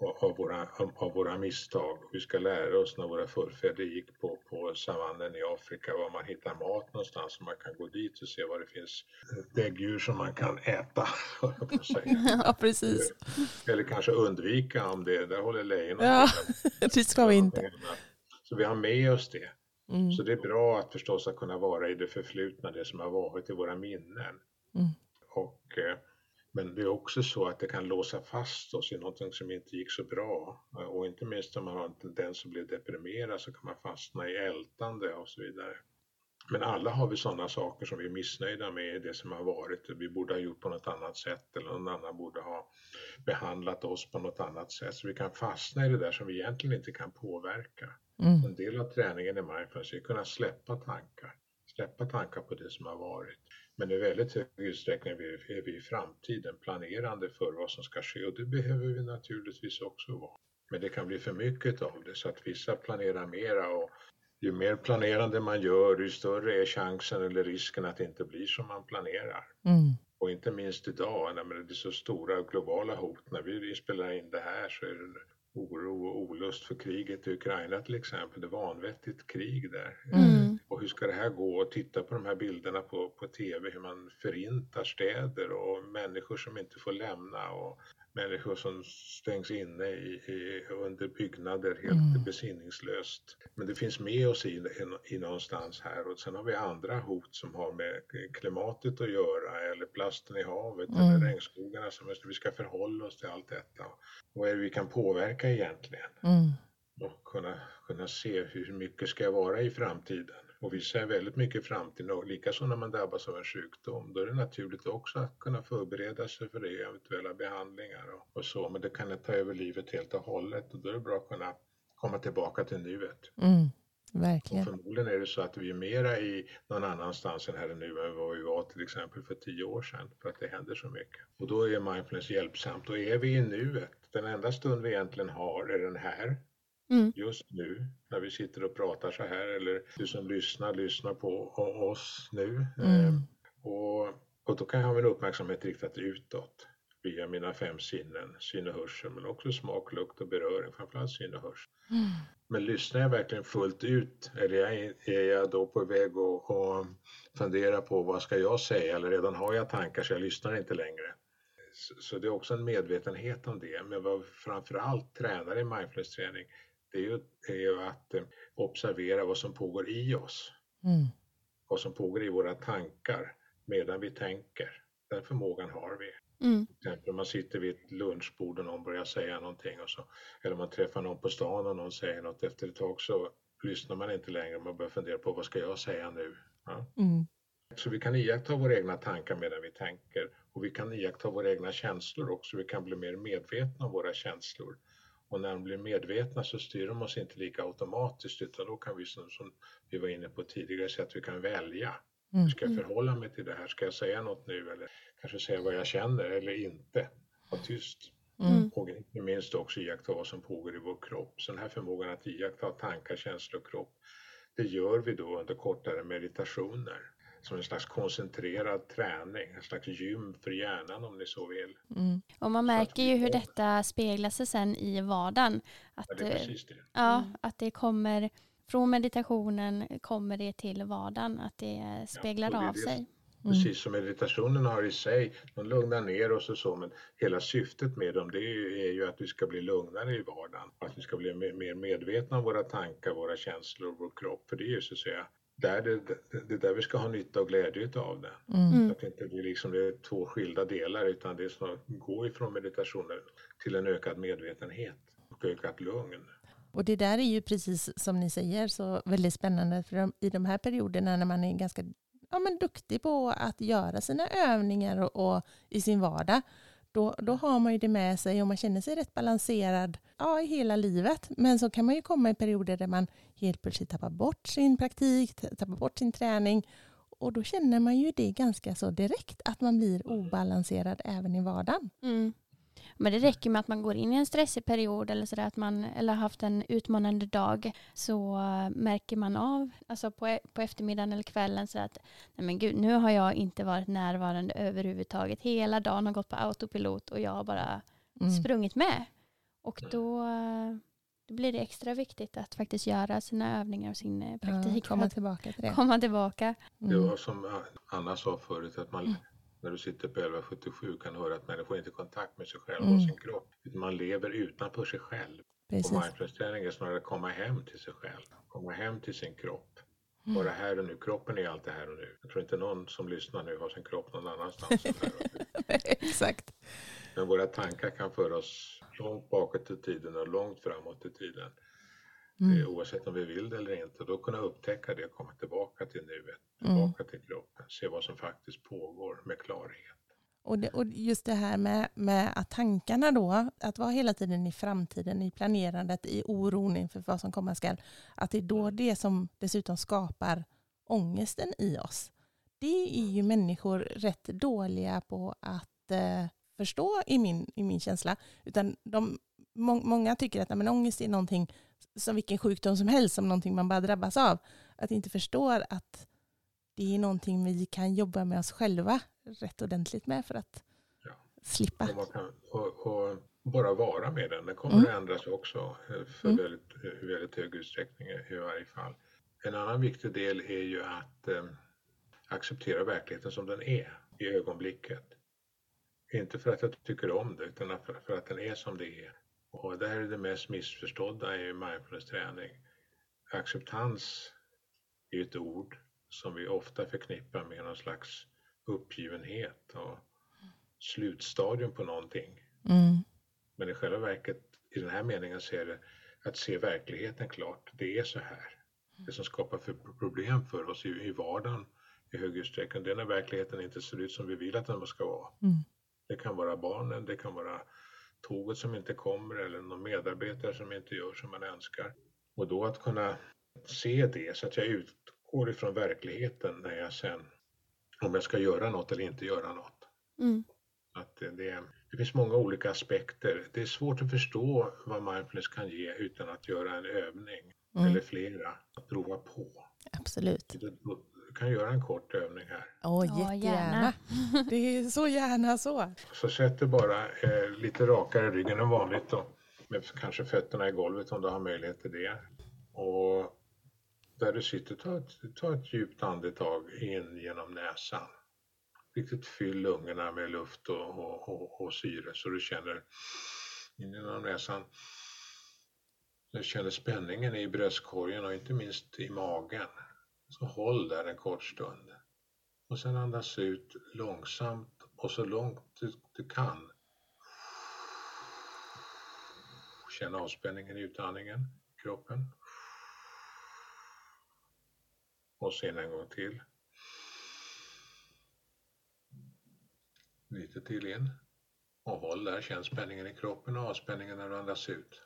av våra, av våra misstag. Vi ska lära oss när våra förfäder gick på, på savannen i Afrika var man hittar mat någonstans så man kan gå dit och se var det finns däggdjur som man kan äta. [laughs] [laughs] Ja, precis. Eller kanske undvika om det, där håller lejonen Ja, [laughs] det ska vi inte. Så vi har med oss det. Mm. Så det är bra att förstås att kunna vara i det förflutna, det som har varit i våra minnen. Mm. Och, eh, men det är också så att det kan låsa fast oss i någonting som inte gick så bra. Eh, Och inte minst om man har en tendens att bli deprimerad så kan man fastna i ältande och så vidare. Men alla har vi sådana saker som vi är missnöjda med det som har varit. Vi borde ha gjort på något annat sätt eller någon annan borde ha behandlat oss på något annat sätt. Så vi kan fastna i det där som vi egentligen inte kan påverka. Mm. En del av träningen i mindfulness är att kunna släppa tankar. Släppa tankar på det som har varit. Men i väldigt hög utsträckning är vi i framtiden planerande för vad som ska ske och det behöver vi naturligtvis också vara. Men det kan bli för mycket av det så att vissa planerar mera och ju mer planerande man gör, ju större är chansen eller risken att det inte blir som man planerar. Mm. Och inte minst idag när det är så stora globala hot. När vi spelar in det här så är det oro och olust för kriget i Ukraina till exempel. Det vanvettigt krig där. Mm. Och hur ska det här gå? Och titta på de här bilderna på, på TV, hur man förintar städer och människor som inte får lämna och människor som stängs inne i, i, under byggnader helt mm. besinningslöst. Men det finns med oss i, i, i någonstans här och sen har vi andra hot som har med klimatet att göra eller plasten i havet mm. eller regnskogarna som vi ska förhålla oss till allt detta. Vad är det vi kan påverka egentligen? Mm. Och kunna, kunna se hur mycket ska jag vara i framtiden? Och vi ser väldigt mycket framtiden och likaså när man drabbas av en sjukdom. Då är det naturligt också att kunna förbereda sig för det, eventuella behandlingar och, och så. Men det kan ta över livet helt och hållet och då är det bra att kunna komma tillbaka till nuet. Mm, verkligen. Och förmodligen är det så att vi är mera i någon annanstans än här och nu än vad vi var till exempel för tio år sedan för att det händer så mycket. Och då är mindfulness hjälpsamt och är vi i nuet, den enda stund vi egentligen har är den här mm. just nu när vi sitter och pratar så här eller du som lyssnar, lyssnar på oss nu. Mm. Eh, och, och då kan jag ha min uppmärksamhet riktad utåt via mina fem sinnen, syn och hörsel men också smak, lukt och beröring, framförallt syn och hörsel. Mm. Men lyssnar jag verkligen fullt ut eller är jag då på väg att och fundera på vad ska jag säga eller redan har jag tankar så jag lyssnar inte längre. Så det är också en medvetenhet om det. Men vad framförallt tränar i mindfulness-träning det är ju, är ju att eh, observera vad som pågår i oss. Mm. Vad som pågår i våra tankar medan vi tänker. Den förmågan har vi. Mm. Till exempel om man sitter vid ett lunchbord och någon börjar säga någonting och så, eller man träffar någon på stan och någon säger något. Efter ett tag så lyssnar man inte längre, man börjar fundera på vad ska jag säga nu? Ja? Mm. Så vi kan iaktta våra egna tankar medan vi tänker och vi kan iaktta våra egna känslor också. Vi kan bli mer medvetna om våra känslor. Och när de blir medvetna så styr de oss inte lika automatiskt utan då kan vi som, som vi var inne på tidigare säga att vi kan välja. Mm. Hur ska jag förhålla mig till det här? Ska jag säga något nu eller kanske säga vad jag känner eller inte? Vara tyst. Mm. Och inte minst också iaktta vad som pågår i vår kropp. Så den här förmågan att iaktta tankar, känslor och kropp, det gör vi då under kortare meditationer som en slags koncentrerad träning, en slags gym för hjärnan om ni så vill. Mm. Och man märker ju hur detta speglar sig sen i vardagen. Att, ja, det, är precis det. Ja, mm. att det kommer från meditationen kommer det till vardagen, att det speglar ja, det av sig. Mm. Precis som meditationen har i sig, de lugnar ner oss och så, men hela syftet med dem det är ju att vi ska bli lugnare i vardagen. Att vi ska bli mer medvetna om våra tankar, våra känslor, vår kropp. För det är ju så att säga där det, det är där vi ska ha nytta och glädje av det. Mm. Så att det inte blir liksom det är två skilda delar utan det är som att gå ifrån meditationen till en ökad medvetenhet och ökat lugn. Och det där är ju precis som ni säger så väldigt spännande för de, i de här perioderna när man är ganska ja, men duktig på att göra sina övningar och, och i sin vardag då, då har man ju det med sig och man känner sig rätt balanserad ja, i hela livet. Men så kan man ju komma i perioder där man helt plötsligt tappar bort sin praktik, tappar bort sin träning och då känner man ju det ganska så direkt att man blir obalanserad även i vardagen. Mm. Men det räcker med att man går in i en stressig period eller så att man eller haft en utmanande dag så märker man av alltså på, e-, på eftermiddagen eller kvällen så att nej men gud, nu har jag inte varit närvarande överhuvudtaget. Hela dagen har gått på autopilot och jag har bara mm. sprungit med. Och då, då blir det extra viktigt att faktiskt göra sina övningar och sin eh, praktik. Ja, komma tillbaka till det. Komma tillbaka. Mm. Det var som Anna sa förut, att man mm när du sitter på 1177 kan höra att människor inte har kontakt med sig själva mm. och sin kropp. Man lever utanför sig själv. Precis. Och mindfulness-träning är snarare att komma hem till sig själv, komma hem till sin kropp. Mm. Vara här och nu. Kroppen är alltid här och nu. Jag tror inte någon som lyssnar nu har sin kropp någon annanstans. [laughs] Exakt. Men våra tankar kan föra oss långt bakåt i tiden och långt framåt i tiden. Mm. oavsett om vi vill det eller inte. Då kunna upptäcka det och komma tillbaka till nuet, mm. tillbaka mm. till kroppen, se vad som faktiskt pågår med klarhet. Och, det, och just det här med, med att tankarna då, att vara hela tiden i framtiden, i planerandet, i oron inför vad som komma skall, att det är då det som dessutom skapar ångesten i oss. Det är ju människor rätt dåliga på att eh, förstå i min, i min känsla. Utan de, må, många tycker att men, ångest är någonting som vilken sjukdom som helst, som någonting man bara drabbas av. Att inte förstår att det är någonting vi kan jobba med oss själva rätt ordentligt med för att ja. slippa. Och, kan, och, och, bara vara med den. Den kommer mm. att ändras också eh, för mm. väldigt, eh, väldigt hög utsträckning i varje fall. En annan viktig del är ju att eh, acceptera verkligheten som den är i ögonblicket. Inte för att jag tycker om det, utan för, för att den är som det är. Och det här är det mest missförstådda i mindfulness-träning. Acceptans är ett ord som vi ofta förknippar med någon slags uppgivenhet och slutstadium på någonting. Mm. Men i själva verket, i den här meningen, så är det att se verkligheten klart. Det är så här. Det som skapar för problem för oss i, i vardagen i hög utsträckning, det är när verkligheten inte ser ut som vi vill att den ska vara. Mm. Det kan vara barnen, det kan vara tåget som inte kommer eller någon medarbetare som inte gör som man önskar. Och då att kunna se det så att jag utgår ifrån verkligheten när jag sen, om jag ska göra något eller inte göra något. Mm. Att det, det, finns många olika aspekter. Det är svårt att förstå vad mindfulness kan ge utan att göra en övning mm. eller flera, att prova på. Absolut. Du kan göra en kort övning här. Åh, oh, jättegärna. Det är så gärna så. Så sätt dig bara eh, lite rakare i ryggen än vanligt då. Med kanske fötterna i golvet om du har möjlighet till det. Och där du sitter, ta ett, ta ett djupt andetag in genom näsan. Riktigt fyll lungorna med luft och, och, och, och syre så du känner in genom näsan. Du känner spänningen i bröstkorgen och inte minst i magen. Så håll där en kort stund. Och sen andas ut långsamt och så långt du, du kan. Känn avspänningen i utandningen, kroppen. Och sen en gång till. Lite till in. Och håll där, känn spänningen i kroppen och avspänningen när du andas ut.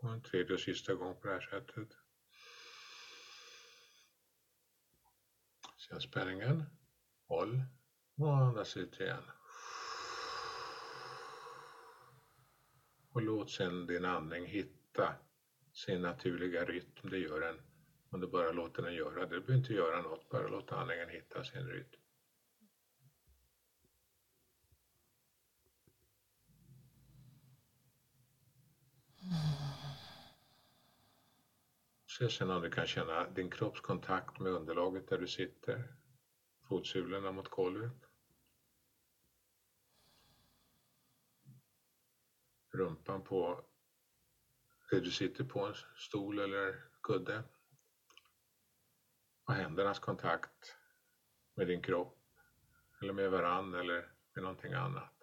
Och en tredje och sista gång på det här sättet. Känn spänningen. Håll och andas ut igen. Och låt sedan din andning hitta sin naturliga rytm. Det gör den om du bara låter den göra det. Du behöver inte göra något, bara låt andningen hitta sin rytm. Sen om du kan känna din kroppskontakt med underlaget där du sitter. Fotsulorna mot golvet. Rumpan på det du sitter på, en stol eller kudde. Och händernas kontakt med din kropp eller med varann eller med någonting annat.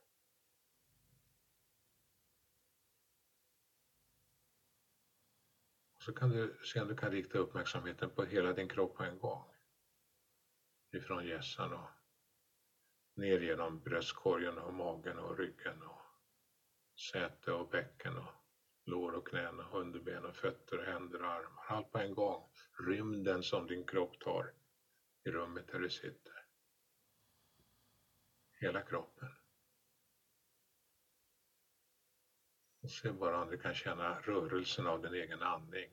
Så kan du se om du kan rikta uppmärksamheten på hela din kropp på en gång. Ifrån hjässan och ner genom bröstkorgen och magen och ryggen och säte och bäcken och lår och knän och underben och fötter, händer och armar. Allt på en gång. Rymden som din kropp tar i rummet där du sitter. Hela kroppen. Och se bara om du kan känna rörelsen av din egen andning.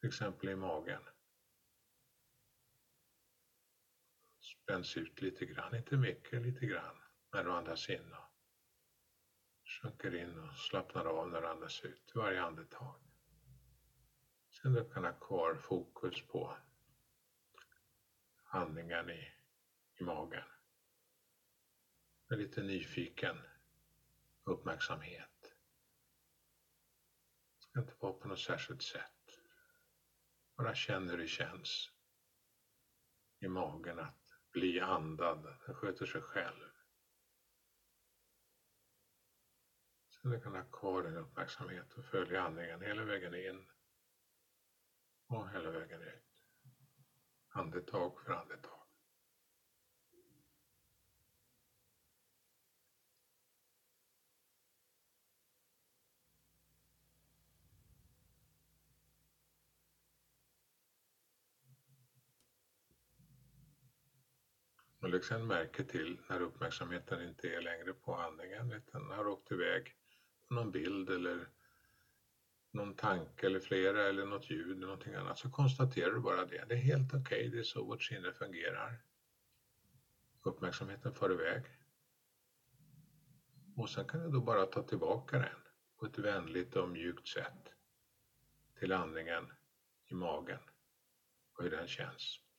Till exempel i magen. Spänns ut lite grann, inte mycket, lite grann när du andas in och sjunker in och slappnar av när du andas ut varje andetag. Sen du kan ha kvar fokus på andningen i, i magen. är lite nyfiken uppmärksamhet. Det ska inte vara på något särskilt sätt. Bara känn hur det känns i magen att bli andad. Den sköter sig själv. Så du kan ha kvar din uppmärksamhet och följa andningen hela vägen in och hela vägen ut. Andetag för andetag. Och lägg sen märke till när uppmärksamheten inte är längre på andningen utan har åkt iväg på någon bild eller någon tanke eller flera eller något ljud eller någonting annat så konstaterar du bara det. Det är helt okej, okay. det är så vårt sinne fungerar. Uppmärksamheten far iväg. Och sen kan du då bara ta tillbaka den på ett vänligt och mjukt sätt till andningen i magen och hur den känns.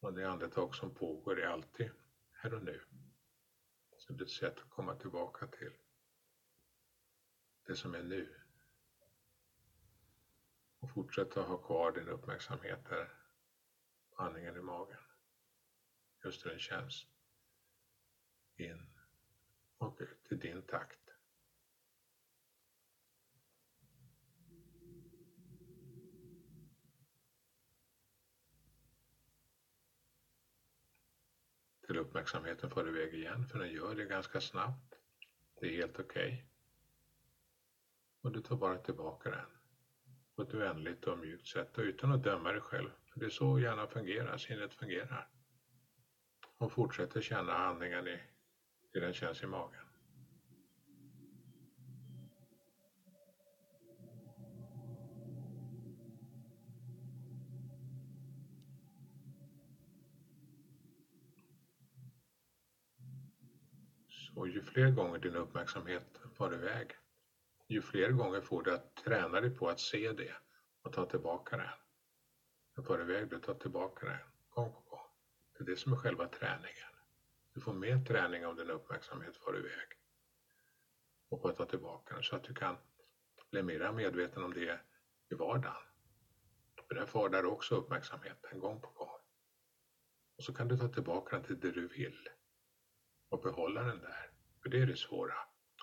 Och det andetag som pågår är alltid här och nu. Så det är ett sätt att komma tillbaka till det som är nu. Och fortsätta ha kvar din uppmärksamhet där, andningen i magen. Just hur den känns. In och ut i din takt. Skulle uppmärksamheten far iväg igen, för den gör det ganska snabbt. Det är helt okej. Okay. Och du tar bara tillbaka den på ett vänligt och mjukt sätt och utan att döma dig själv. För det är så gärna fungerar, sinnet fungerar. Och fortsätter känna andningen i i den känns i magen. Och ju fler gånger din uppmärksamhet far iväg, ju fler gånger får du att träna dig på att se det och ta tillbaka den. Den far iväg, du tar tillbaka den gång på gång. Det är det som är själva träningen. Du får mer träning om din uppmärksamhet far iväg och på att ta tillbaka den så att du kan bli mer medveten om det i vardagen. För där far där också uppmärksamheten gång på gång. Och så kan du ta tillbaka den till det du vill och behålla den där. För det är det svåra,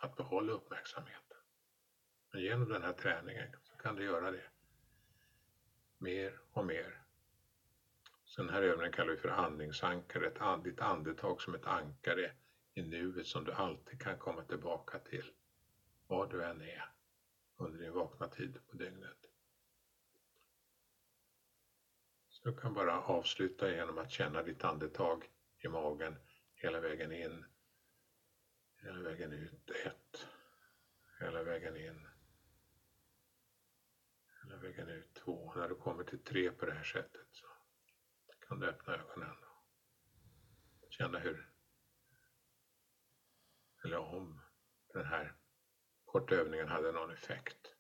att behålla uppmärksamheten. Men genom den här träningen så kan du göra det mer och mer. Så den här övningen kallar vi för andningsankaret, ditt andetag som ett ankare i nuet som du alltid kan komma tillbaka till, var du än är under din vakna tid på dygnet. Så du kan bara avsluta genom att känna ditt andetag i magen hela vägen in, hela vägen ut, ett, hela vägen in, hela vägen ut, två. När du kommer till tre på det här sättet så kan du öppna ögonen och känna hur, eller om den här korta övningen hade någon effekt.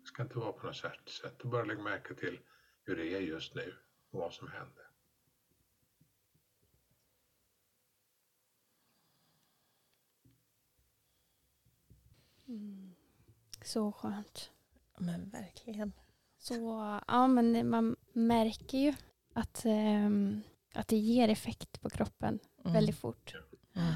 Det ska inte vara på något särskilt sätt, bara lägg märke till hur det är just nu och vad som händer. Mm. Så skönt. Men verkligen. Så, ja men man märker ju att, um, att det ger effekt på kroppen mm. väldigt fort. Mm.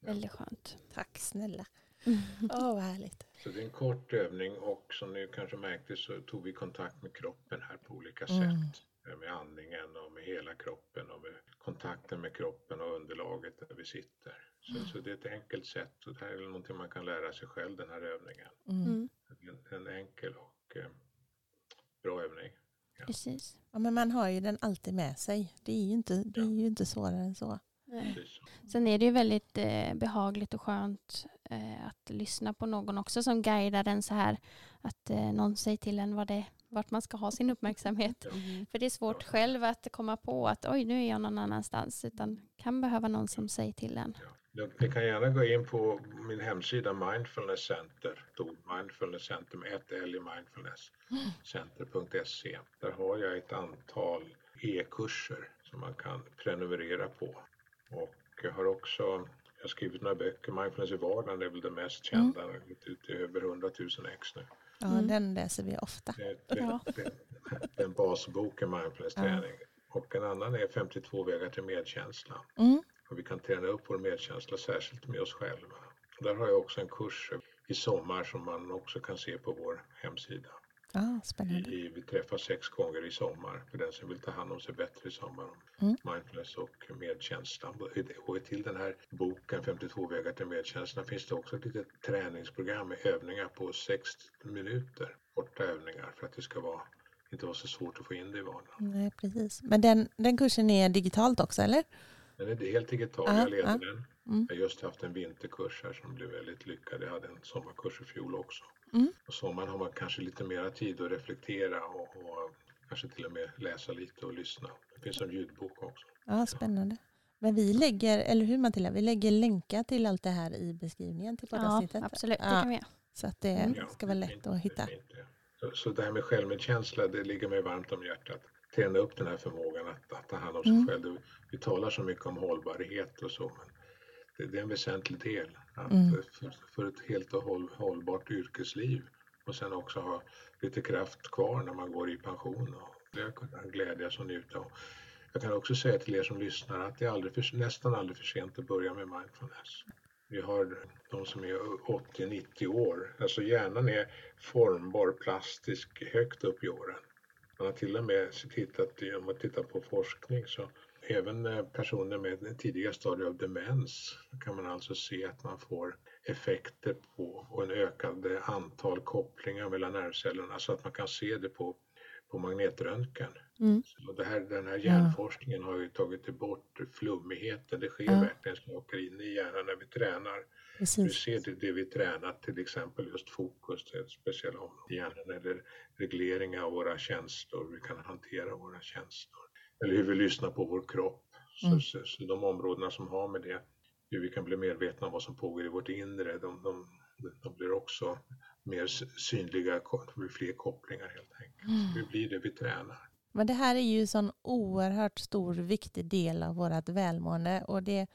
Väldigt skönt. Tack snälla. Åh, oh, vad härligt. Så det är en kort övning och som ni kanske märkte så tog vi kontakt med kroppen här på olika mm. sätt. Med andningen och med hela kroppen och med kontakten med kroppen och underlaget där vi sitter. Så, mm. så det är ett enkelt sätt och det här är någonting man kan lära sig själv den här övningen. Mm. En, en, enkel och eh, bra övning. Ja. Precis. Ja, men man har ju den alltid med sig. Det är ju inte, det är ju inte svårare än så. Sen är det ju väldigt eh, behagligt och skönt eh, att lyssna på någon också som guidar en så här. Att eh, någon säger till en vad det, vart man ska ha sin uppmärksamhet. Mm. För det är svårt själv att komma på att oj nu är jag någon annanstans. Utan kan behöva någon som säger till en. Ja. Ni kan gärna gå in på min hemsida Mindfulness Center, Mindfulness Center med ett L i Mindfulness, center.se. Där har jag ett antal e-kurser som man kan prenumerera på. Och jag har också jag har skrivit några böcker, Mindfulness i vardagen är väl det mest kända, mm. ut över 100 000 ex nu. Ja, mm. den läser vi ofta. Det, det, ja. det, det är en basbok i mindfulness-träning. Ja. Och en annan är 52 vägar till medkänsla. Mm. Och vi kan träna upp vår medkänsla särskilt med oss själva. Där har jag också en kurs i sommar som man också kan se på vår hemsida. Ah, spännande. I, vi träffas sex gånger i sommar för den som vill ta hand om sig bättre i sommar. Mm. Mindfulness och medkänsla. Och till den här boken 52 vägar till medkänsla finns det också ett litet träningsprogram med övningar på 60 minuter. Korta övningar för att det ska vara, inte vara så svårt att få in det i vardagen. Nej, precis. Men den, den kursen är digitalt också, eller? Den är helt digital, Ah, jag leder ah. den. Mm. Jag har just haft en vinterkurs här som blev väldigt lyckad. Jag hade en sommarkurs i fjol också. Mm. På sommaren har man kanske lite mera tid att reflektera och, och kanske till och med läsa lite och lyssna. Det finns en ljudbok också. Ja, spännande. Men vi lägger, eller hur Matilda, vi lägger länkar till allt det här i beskrivningen till Ja, poddavsnittet. absolut. Det Ja. kan vi göra. Så att det Ja, ska vara lätt att hitta. Så, så det här med självmedkänsla, det ligger mig varmt om hjärtat. Träna upp den här förmågan att, att ta hand om sig Mm. själv. Vi talar så mycket om hållbarhet och så, men det, det är en väsentlig del. Att, Mm. för, för ett helt och håll, hållbart yrkesliv och sen också ha lite kraft kvar när man går i pension och det kunna glädjas och njuta. Jag kan också säga till er som lyssnar att det är aldrig för, nästan aldrig för sent att börja med mindfulness. Vi har de som är 80-90 år, alltså hjärnan är formbar, plastisk, högt upp i åren. Man har till och med tittat, om man tittar på forskning så även personer med tidiga stadier av demens kan man alltså se att man får effekter på och en ökande antal kopplingar mellan nervcellerna så att man kan se det på, på magnetröntgen. Mm. Så det här, den här hjärnforskningen har ju tagit bort flummigheten. Det sker Ja. verkligen saker inne i hjärnan när vi tränar. Vi Precis. ser det, det vi tränat, till exempel just fokus till ett speciellt område i hjärnan eller reglering av våra känslor, vi kan hantera våra känslor. Eller hur vi lyssnar på vår kropp. Så, Mm. så, så de områdena som har med det, hur vi kan bli medvetna om vad som pågår i vårt inre, de, de, de blir också mer synliga, det blir fler kopplingar helt enkelt. Mm. Hur blir det vi tränar? Men det här är ju en sån oerhört stor viktig del av vårt välmående och det,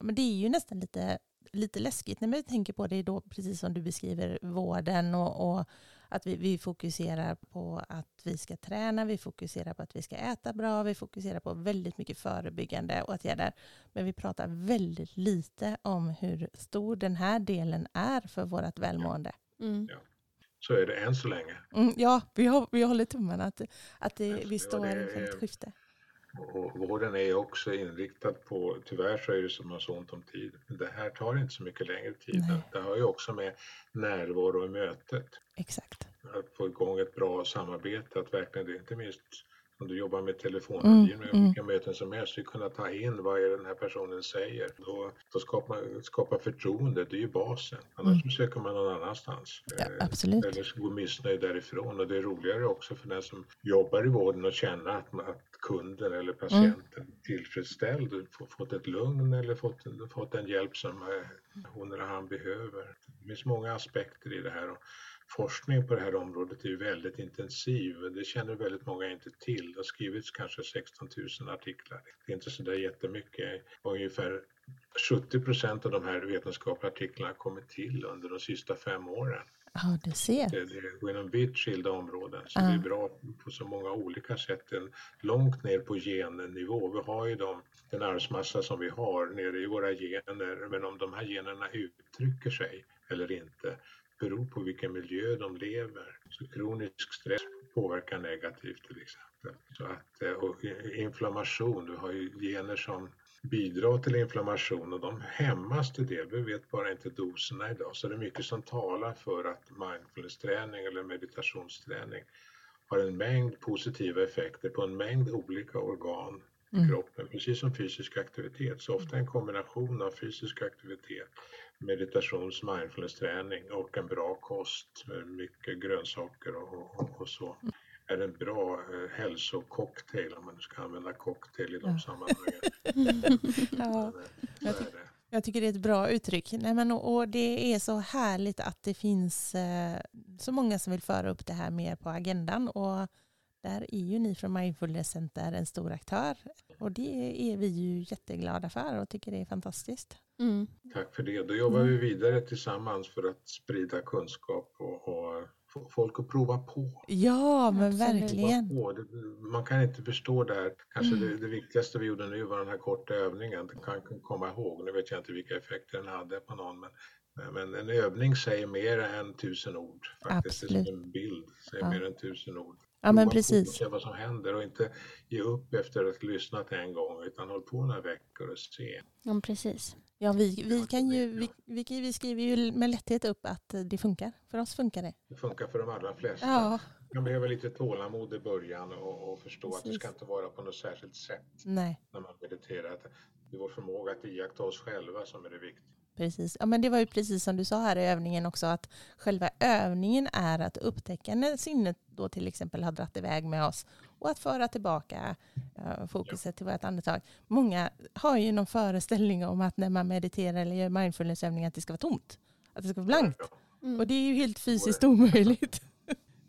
men det är ju nästan lite, lite läskigt när man tänker på det då, precis som du beskriver vården och, och att vi, vi fokuserar på att vi ska träna, vi fokuserar på att vi ska äta bra, vi fokuserar på väldigt mycket förebyggande åtgärder. Men vi pratar väldigt lite om hur stor den här delen är för vårt välmående. Mm. Så är det än så länge. Mm, ja, vi, har, vi håller tummarna att, att det, Alltså, vi ja, står inför ett skifte. Och vården är också inriktad på, tyvärr så är det som har så ont om tid, men det här tar inte så mycket längre tid. Nej. Det har ju också med närvaro i mötet, Exakt. att få igång ett bra samarbete, att verkligen, det är inte minst om du jobbar med telefonrådgivning Mm, och mm. vilka möten som helst, att kunna ta in vad är den här personen säger. Då, då skapar skapa förtroende, det är ju basen. Annars Mm. söker man någon annanstans. Ja, Eh, absolut. eller så går missnöjd därifrån och det är roligare också för den som jobbar i vården och känna att, man- att kunden eller patienten är tillfredsställd, fått ett lugn eller fått, fått den hjälp som eh, hon eller han behöver. Det finns många aspekter i det här och forskning på det här området är väldigt intensiv. Det känner väldigt många inte till. Det har skrivits kanske 16 000 artiklar. Det är inte så där jättemycket. Ungefär 70 procent av de här vetenskapliga artiklarna har kommit till under de sista fem åren. Ja, du ser. Det, det går inom vitt skilda områden. Så Ja. det är bra på så många olika sätt. Långt ner på gennivå. Vi har ju de, den arvsmassa som vi har nere i våra gener. Men om de här generna uttrycker sig eller inte beror på vilken miljö de lever. Så kronisk stress påverkar negativt till exempel. Så att, eh, och inflammation, du har ju gener som bidrar till inflammation och de hämmas till det. Vi vet bara inte doserna idag. Så det är mycket som talar för att mindfulness-träning eller meditationsträning har en mängd positiva effekter på en mängd olika organ i Mm. kroppen, precis som fysisk aktivitet. Så ofta en kombination av fysisk aktivitet, meditations mindfulness-träning och en bra kost med mycket grönsaker och, och, och så är en bra eh, hälsococktail om man nu ska använda cocktail i de Ja. sammanhangen. [laughs] Ja, Så är det. jag tycker det är ett bra uttryck. Nej, men, och, och det är så härligt att det finns eh, så många som vill föra upp det här mer på agendan. Och där är ju ni från Mindfulness Center en stor aktör. Och det är vi ju jätteglada för och tycker det är fantastiskt. Mm. Tack för det. Då jobbar Mm. vi vidare tillsammans för att sprida kunskap och, och få folk att prova på. Ja, men verkligen. Man kan inte förstå det här. Kanske Mm. det, det viktigaste vi gjorde nu var den här korta övningen. Det kan komma ihåg. Nu vet jag inte vilka effekter den hade på någon, men Men en övning säger mer än tusen ord. Faktiskt. Absolut. som en bild säger Ja. mer än tusen ord. Ja men precis. Se vad som händer och inte ge upp efter att ha lyssnat en gång utan håll på några veckor och se. Ja, precis. Ja, vi, vi, kan ju, vi, vi, skriver ju med lätthet upp att det funkar. För oss funkar det. Det funkar för de allra flesta. Ja, Man behöver lite tålamod i början och, och förstå att det Precis. ska inte vara på något särskilt sätt nej. när man mediterar. Det är vår förmåga att iaktta oss själva som är det viktiga. Precis. Ja, men det var ju precis som du sa här i övningen också att själva övningen är att upptäcka när sinnet då till exempel har dratt iväg med oss och att föra tillbaka eh, fokuset till vårt andetag. Många har ju någon föreställning om att när man mediterar eller gör mindfulnessövningar att det ska vara tomt. Att det ska vara blankt. Mm. Och det är ju helt fysiskt omöjligt.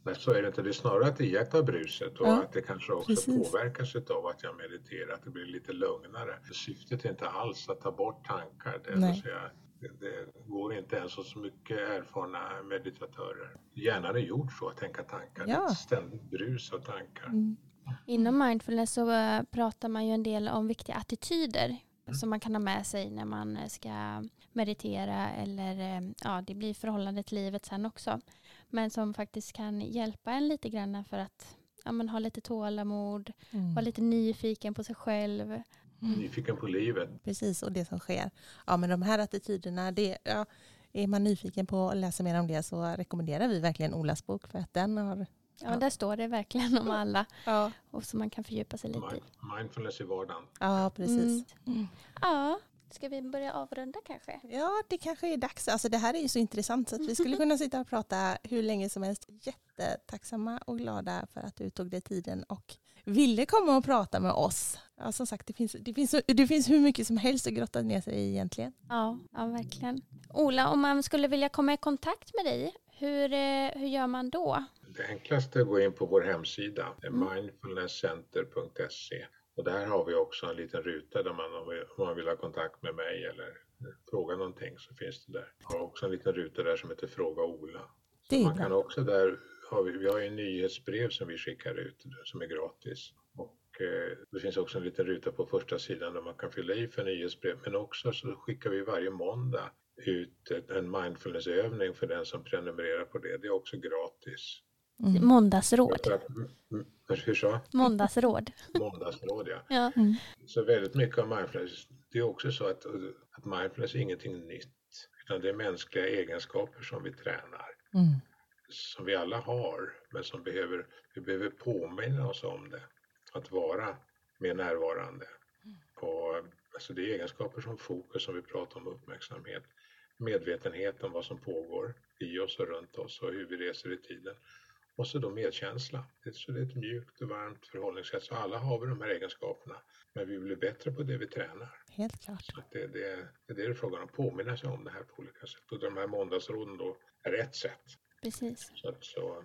Nej, så är det inte. Det är snarare att iaktta bruset och Ja, att det kanske också precis. påverkas av att jag mediterar, att det blir lite lugnare. Syftet är inte alls att ta bort tankar. Det, vill säga, det, det går inte ens hos mycket erfarna meditatörer. Hjärnan är gjord så att tänka tankar. Det är Ja. ett ständigt brus av tankar. Mm. Inom mindfulness så eh, pratar man ju en del om viktiga attityder som man kan ha med sig när man eh, ska meditera eller eh, ja, det blir förhållande till livet sen också. Men som faktiskt kan hjälpa en lite grann för att ja, men ha lite tålamod, Mm. vara lite nyfiken på sig själv. Mm. Nyfiken på livet. Precis, och det som sker. Ja, men de här attityderna, det, ja, är man nyfiken på att läsa mer om det så rekommenderar vi verkligen Olas bok för att den har... Ja, Ja. där står det verkligen om alla Ja, och som man kan fördjupa sig lite i. Mind- Mindfulness i vardagen. ja precis. Mm. Ja, ska vi börja avrunda kanske? Ja, det kanske är dags. Alltså, det här är ju så intressant så att vi skulle [laughs] kunna sitta och prata hur länge som helst. Jättetacksamma och glada för att du tog dig tiden och ville komma och prata med oss. Ja, som sagt, det finns, det, finns, det finns hur mycket som helst att grotta ner sig i egentligen. Ja, ja verkligen. Ola, om man skulle vilja komma i kontakt med dig, hur, eh, hur gör man då? Det enklaste är att gå in på vår hemsida, Mm. mindfulnesscenter.se. Och där har vi också en liten ruta där man om man vill ha kontakt med mig eller fråga någonting så finns det där. Vi har också en liten ruta där som heter Fråga Ola. Det är Man kan också där, har vi, vi har ju en nyhetsbrev som vi skickar ut som är gratis. Och eh, det finns också en liten ruta på första sidan där man kan fylla i för nyhetsbrev. Men också så skickar vi varje måndag ut en mindfulnessövning för den som prenumererar på det. Det är också gratis. Mm. Måndagsråd. Hur sa Måndagsråd. [laughs] Måndagsråd, ja. Ja. Mm. Så väldigt mycket av mindfulness, det är också så att, att mindfulness är ingenting nytt. Utan det är mänskliga egenskaper som vi tränar. Mm. Som vi alla har, men som behöver, vi behöver påminna oss om det. Att vara mer närvarande. Och, alltså det är egenskaper som fokus, som vi pratar om, uppmärksamhet. Medvetenhet om vad som pågår i oss och runt oss och hur vi reser i tiden. Och så då medkänsla. Det- Så det är ett mjukt och varmt förhållningssätt. Så alla har vi de här egenskaperna. Men vi blir bättre på det vi tränar. Helt klart. Så att det, det, det är det frågan om. Påminna sig om det här på olika sätt. Och de här måndagsråden då är ett sätt. Precis. Så, att, så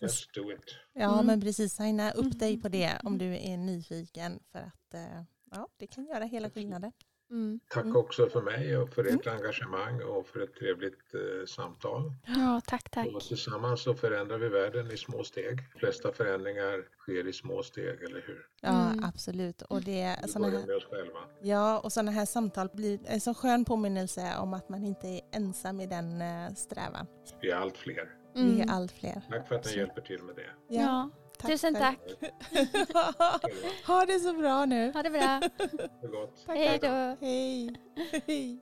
let's do it. Ja, Mm. men precis. Signa upp dig på det om du är nyfiken för att eh, ja, det kan göra hela skillnaden. Mm. Tack Mm. också för mig och för ert engagemang och för ett trevligt eh, samtal. Ja, tack, tack. Och tillsammans så förändrar vi världen i små steg. De flesta förändringar sker i små steg, eller hur? Ja, Mm. absolut. Och det Vi såna börjar här, med oss själva. ja, och sådana här samtal blir en så skön påminnelse om att man inte är ensam i den eh, strävan. Vi är allt fler. Vi Mm. är allt fler. Tack för att ni hjälper till med det. Ja, tusen själv. tack. [laughs] ha det så bra nu. Ha det bra. Tack, Hej tack. då. Hej. [laughs] Hej.